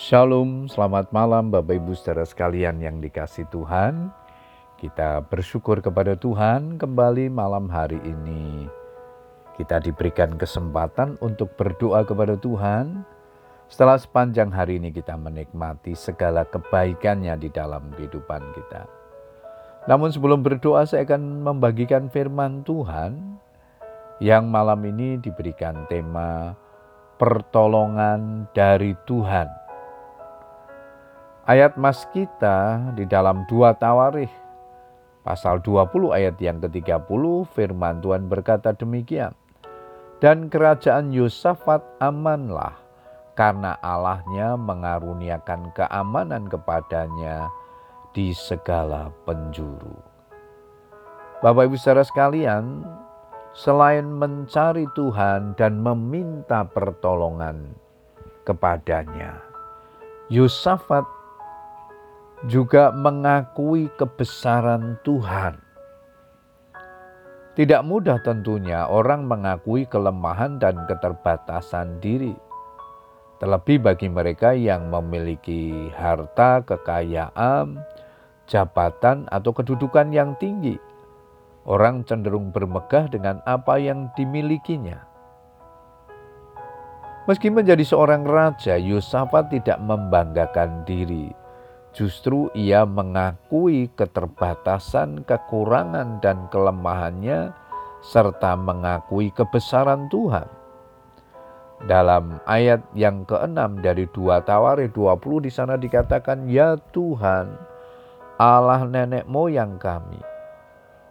Shalom, selamat malam Bapak Ibu saudara sekalian yang dikasih Tuhan. Kita bersyukur kepada Tuhan kembali malam hari ini. Kita diberikan kesempatan untuk berdoa kepada Tuhan. Setelah sepanjang hari ini kita menikmati segala kebaikannya di dalam kehidupan kita. Namun sebelum berdoa saya akan membagikan firman Tuhan yang malam ini diberikan tema pertolongan dari Tuhan. Ayat mas kita di dalam dua tawarih pasal 20 ayat yang ke-30 firman Tuhan berkata demikian. Dan kerajaan Yosafat amanlah karena Allahnya mengaruniakan keamanan kepadanya di segala penjuru. Bapak Ibu saudara sekalian, selain mencari Tuhan dan meminta pertolongan kepadanya, Yosafat juga mengakui kebesaran Tuhan. Tidak mudah tentunya orang mengakui kelemahan dan keterbatasan diri. Terlebih bagi mereka yang memiliki harta, kekayaan, jabatan, atau kedudukan yang tinggi. Orang cenderung bermegah dengan apa yang dimilikinya. Meski menjadi seorang raja, Yusafat tidak membanggakan diri Justru ia mengakui keterbatasan, kekurangan, dan kelemahannya, serta mengakui kebesaran Tuhan. Dalam ayat yang keenam dari dua Tawarikh 20 di sana dikatakan, Ya Tuhan, Allah nenek moyang kami.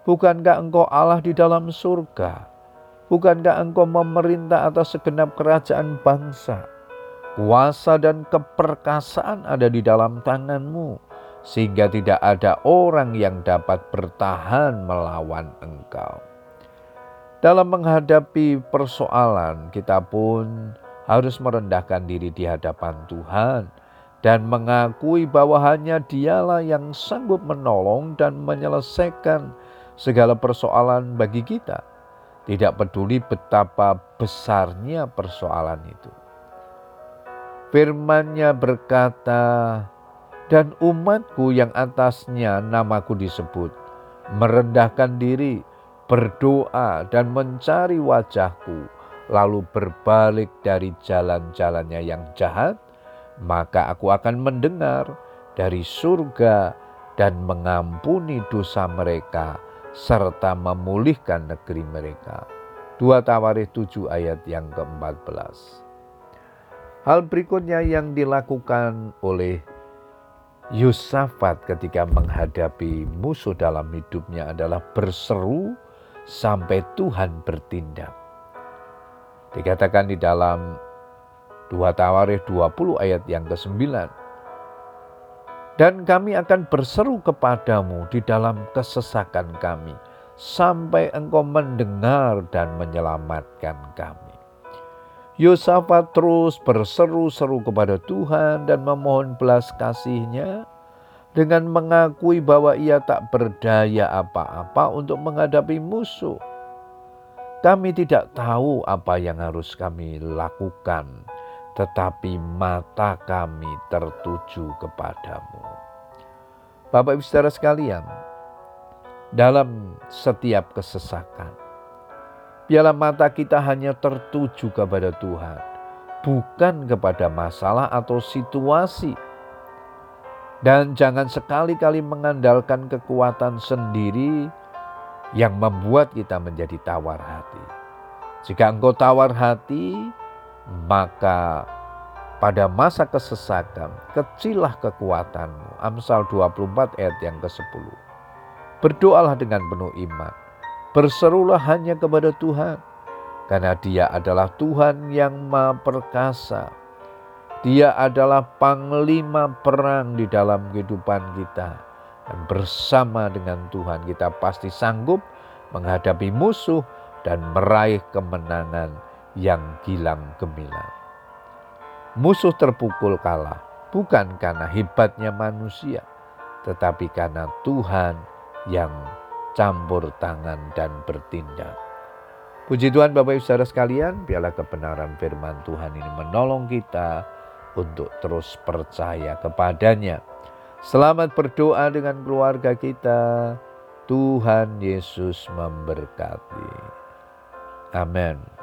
Bukankah engkau Allah di dalam surga? Bukankah engkau memerintah atas segenap kerajaan bangsa? Kuasa dan keperkasaan ada di dalam tanganmu, sehingga tidak ada orang yang dapat bertahan melawan engkau. Dalam menghadapi persoalan, kita pun harus merendahkan diri di hadapan Tuhan dan mengakui bahwa hanya Dialah yang sanggup menolong dan menyelesaikan segala persoalan bagi kita. Tidak peduli betapa besarnya persoalan itu. Firman-Nya berkata, dan umatku yang atasnya namaku disebut, merendahkan diri, berdoa dan mencari wajahku, lalu berbalik dari jalan-jalannya yang jahat, maka aku akan mendengar dari surga dan mengampuni dosa mereka serta memulihkan negeri mereka. Dua Tawarikh 7 ayat yang ke-14. Hal berikutnya yang dilakukan oleh Yusafat ketika menghadapi musuh dalam hidupnya adalah berseru sampai Tuhan bertindak. Dikatakan di dalam 2 Tawarikh 20 ayat yang ke-9. Dan kami akan berseru kepadamu di dalam kesesakan kami sampai engkau mendengar dan menyelamatkan kami. Yosafat terus berseru-seru kepada Tuhan dan memohon belas kasihnya dengan mengakui bahwa ia tak berdaya apa-apa untuk menghadapi musuh. Kami tidak tahu apa yang harus kami lakukan, tetapi mata kami tertuju kepadamu. Bapak Ibu Saudara sekalian, dalam setiap kesesakan, Biarlah mata kita hanya tertuju kepada Tuhan, bukan kepada masalah atau situasi. Dan jangan sekali-kali mengandalkan kekuatan sendiri yang membuat kita menjadi tawar hati. Jika engkau tawar hati, maka pada masa kesesakan, kecilah kekuatanmu. Amsal 24 ayat yang ke-10. Berdoalah dengan penuh iman Berserulah hanya kepada Tuhan, karena Dia adalah Tuhan yang Maha Perkasa. Dia adalah panglima perang di dalam kehidupan kita, dan bersama dengan Tuhan kita pasti sanggup menghadapi musuh dan meraih kemenangan yang gilang gemilang. Musuh terpukul kalah bukan karena hebatnya manusia, tetapi karena Tuhan yang campur tangan dan bertindak. Puji Tuhan Bapak Ibu Saudara sekalian, biarlah kebenaran firman Tuhan ini menolong kita untuk terus percaya kepadanya. Selamat berdoa dengan keluarga kita. Tuhan Yesus memberkati. Amin.